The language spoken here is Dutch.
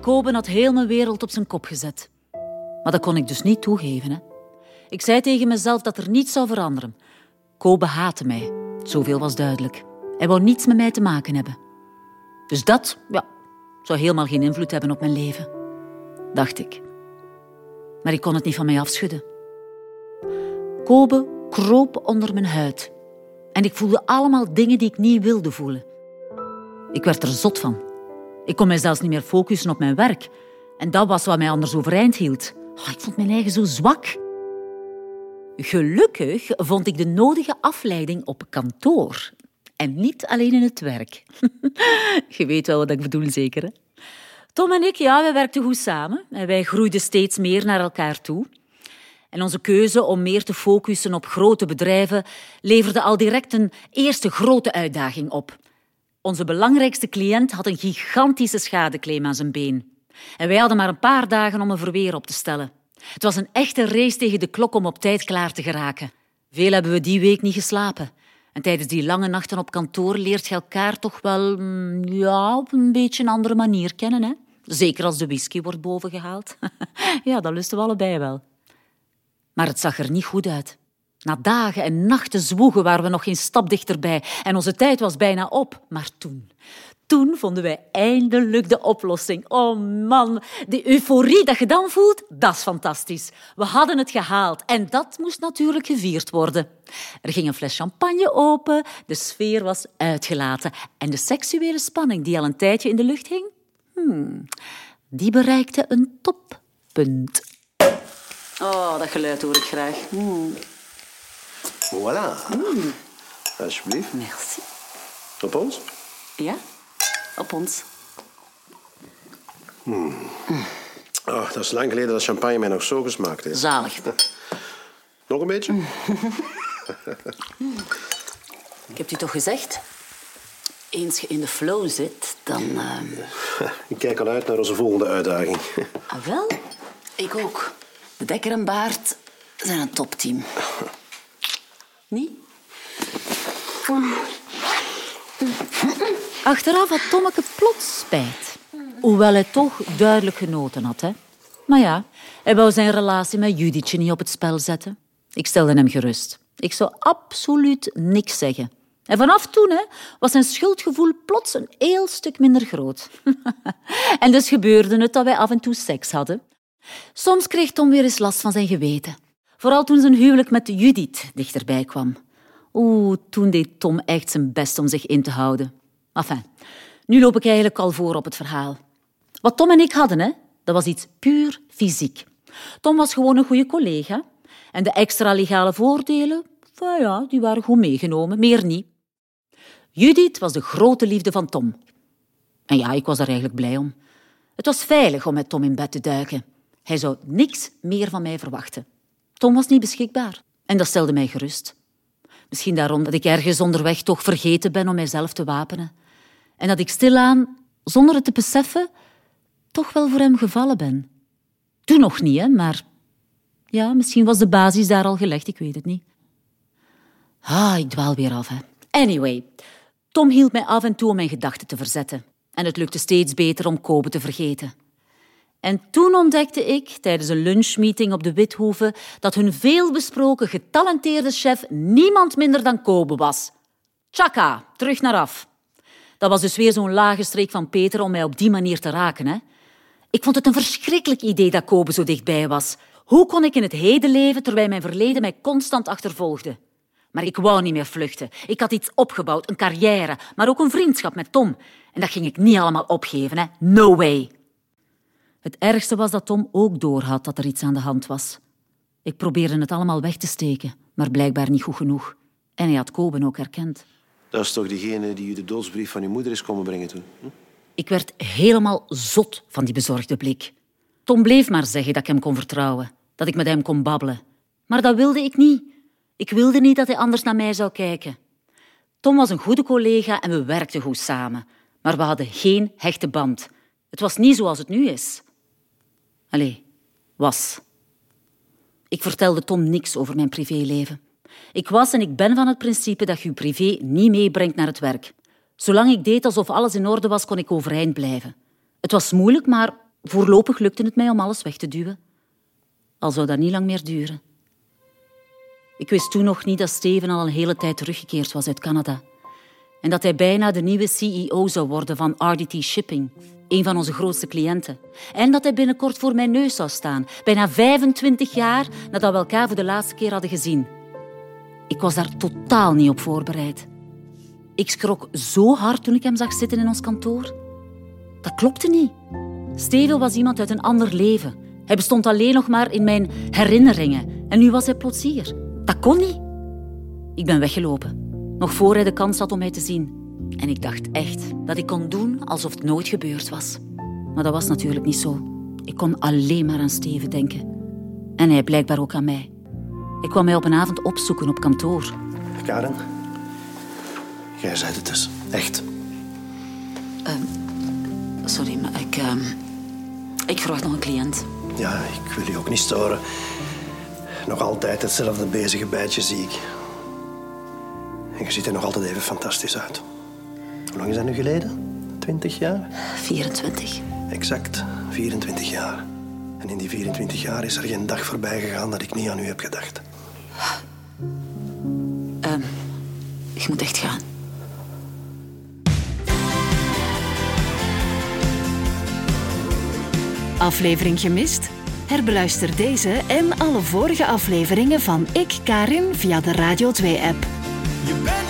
Koben had heel mijn wereld op zijn kop gezet. Maar dat kon ik dus niet toegeven. Hè. Ik zei tegen mezelf dat er niets zou veranderen. Kobe haatte mij. Zoveel was duidelijk. Hij wou niets met mij te maken hebben. Dus dat, ja, zou helemaal geen invloed hebben op mijn leven. Dacht ik. Maar ik kon het niet van mij afschudden. Kobe kroop onder mijn huid. En ik voelde allemaal dingen die ik niet wilde voelen. Ik werd er zot van. Ik kon mij zelfs niet meer focussen op mijn werk. En dat was wat mij anders overeind hield. Oh, ik vond mijn eigen zo zwak. Gelukkig vond ik de nodige afleiding op kantoor. En niet alleen in het werk. Je weet wel wat ik bedoel, zeker. Hè? Tom en ik, ja, wij werkten goed samen. En wij groeiden steeds meer naar elkaar toe. En onze keuze om meer te focussen op grote bedrijven leverde al direct een eerste grote uitdaging op. Onze belangrijkste cliënt had een gigantische schadeclaim aan zijn been. En wij hadden maar een paar dagen om een verweer op te stellen. Het was een echte race tegen de klok om op tijd klaar te geraken. Veel hebben we die week niet geslapen. En tijdens die lange nachten op kantoor leert je elkaar toch wel mm, ja, op een beetje een andere manier kennen. Hè? Zeker als de whisky wordt bovengehaald. ja, dat lusten we allebei wel. Maar het zag er niet goed uit. Na dagen en nachten zwoegen waren we nog geen stap dichterbij en onze tijd was bijna op. Maar toen, toen vonden wij eindelijk de oplossing. Oh man, de euforie dat je dan voelt, dat is fantastisch. We hadden het gehaald en dat moest natuurlijk gevierd worden. Er ging een fles champagne open, de sfeer was uitgelaten en de seksuele spanning die al een tijdje in de lucht hing, hmm, die bereikte een toppunt. Oh, dat geluid hoor ik graag. Hmm. Voilà. Alsjeblieft. Merci. Op ons? Ja, op ons. Oh, dat is lang geleden dat champagne mij nog zo gesmaakt heeft. Zalig. Nog een beetje? Ik heb u toch gezegd? Eens je in de flow zit, dan... ehm, Ik kijk al uit naar onze volgende uitdaging. Ah, wel, ik ook. De Dekker en Baart zijn een topteam. Niet? Achteraf had Tommeke plots spijt. Hoewel hij toch duidelijk genoten had. Hè? Maar ja, hij wou zijn relatie met Judithje niet op het spel zetten. Ik stelde hem gerust. Ik zou absoluut niks zeggen. En vanaf toen hè, was zijn schuldgevoel plots een heel stuk minder groot. en dus gebeurde het dat wij af en toe seks hadden. Soms kreeg Tom weer eens last van zijn geweten. Vooral toen zijn huwelijk met Judith dichterbij kwam. Oeh, toen deed Tom echt zijn best om zich in te houden. Enfin, nu loop ik eigenlijk al voor op het verhaal. Wat Tom en ik hadden, hè, dat was iets puur fysiek. Tom was gewoon een goede collega. En de extra legale voordelen, nou ja, die waren goed meegenomen, meer niet. Judith was de grote liefde van Tom. En ja, ik was daar eigenlijk blij om. Het was veilig om met Tom in bed te duiken. Hij zou niks meer van mij verwachten. Tom was niet beschikbaar en dat stelde mij gerust. Misschien daarom dat ik ergens onderweg toch vergeten ben om mijzelf te wapenen. En dat ik stilaan, zonder het te beseffen, toch wel voor hem gevallen ben. Toen nog niet, hè, maar ja, misschien was de basis daar al gelegd, ik weet het niet. Ah, ik dwaal weer af, hè. Anyway, Tom hield mij af en toe om mijn gedachten te verzetten. En het lukte steeds beter om Kobe te vergeten. En toen ontdekte ik, tijdens een lunchmeeting op de Withoeve, dat hun veelbesproken getalenteerde chef niemand minder dan Kobe was. Tjaka, terug naar af. Dat was dus weer zo'n lage streek van Peter om mij op die manier te raken. Hè? Ik vond het een verschrikkelijk idee dat Kobe zo dichtbij was. Hoe kon ik in het heden leven terwijl mijn verleden mij constant achtervolgde? Maar ik wou niet meer vluchten. Ik had iets opgebouwd, een carrière, maar ook een vriendschap met Tom. En dat ging ik niet allemaal opgeven. Hè? No way. Het ergste was dat Tom ook doorhad dat er iets aan de hand was. Ik probeerde het allemaal weg te steken, maar blijkbaar niet goed genoeg. En hij had Koben ook herkend. Dat is toch diegene die u de doodsbrief van uw moeder is komen brengen toen? Hm? Ik werd helemaal zot van die bezorgde blik. Tom bleef maar zeggen dat ik hem kon vertrouwen, dat ik met hem kon babbelen. Maar dat wilde ik niet. Ik wilde niet dat hij anders naar mij zou kijken. Tom was een goede collega en we werkten goed samen. Maar we hadden geen hechte band. Het was niet zoals het nu is. Allee, was. Ik vertelde Tom niks over mijn privéleven. Ik was en ik ben van het principe dat je je privé niet meebrengt naar het werk. Zolang ik deed alsof alles in orde was, kon ik overeind blijven. Het was moeilijk, maar Voorlopig lukte het mij om alles weg te duwen. Al zou dat niet lang meer duren. Ik wist toen nog niet dat Steven al een hele tijd teruggekeerd was uit Canada. En dat hij bijna de nieuwe CEO zou worden van RDT Shipping, een van onze grootste cliënten. En dat hij binnenkort voor mijn neus zou staan, bijna 25 jaar nadat we elkaar voor de laatste keer hadden gezien. Ik was daar totaal niet op voorbereid. Ik schrok zo hard toen ik hem zag zitten in ons kantoor. Dat klopte niet. Steven was iemand uit een ander leven. Hij bestond alleen nog maar in mijn herinneringen. En nu was hij plots hier. Dat kon niet. Ik ben weggelopen, nog voor hij de kans had om mij te zien. En ik dacht echt dat ik kon doen alsof het nooit gebeurd was. Maar dat was natuurlijk niet zo. Ik kon alleen maar aan Steven denken. En hij blijkbaar ook aan mij. Ik kwam mij op een avond opzoeken op kantoor. Karen, jij zei het dus. Echt. Sorry, maar ik... ehm, ik verwacht nog een cliënt. Ja, ik wil je ook niet storen. Nog altijd hetzelfde bezige bijtje zie ik. En je ziet er nog altijd even fantastisch uit. Hoe lang is dat nu geleden? 20 jaar? 24. Exact, 24 jaar. En in die 24 jaar is er geen dag voorbij gegaan dat ik niet aan u heb gedacht. Ehm, ik moet echt gaan. Aflevering gemist? Herbeluister deze en alle vorige afleveringen van Ik Karin via de Radio 2-app. Je bent er